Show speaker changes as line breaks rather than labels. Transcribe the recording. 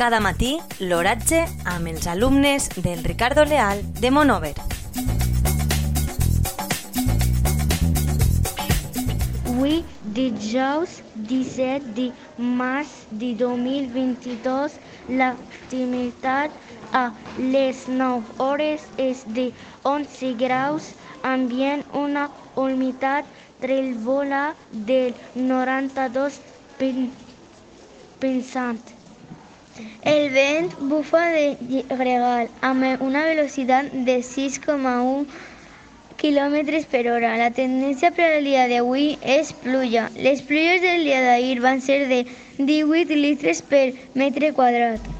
Cada matí, l'oratge amb els alumnes del Ricardo Leal de Monover.
Avui, dijous 17 de març de 2022, l'activitat a les 9 hores és de 11 graus, ambient una humitat relvola del 92 pensant. El vent bufa de gregal amb una velocitat de 6,1 km per hora. La tendència per al dia d'avui és pluja. Les pluges del dia d'ahir van ser de 18 litres per metre quadrat.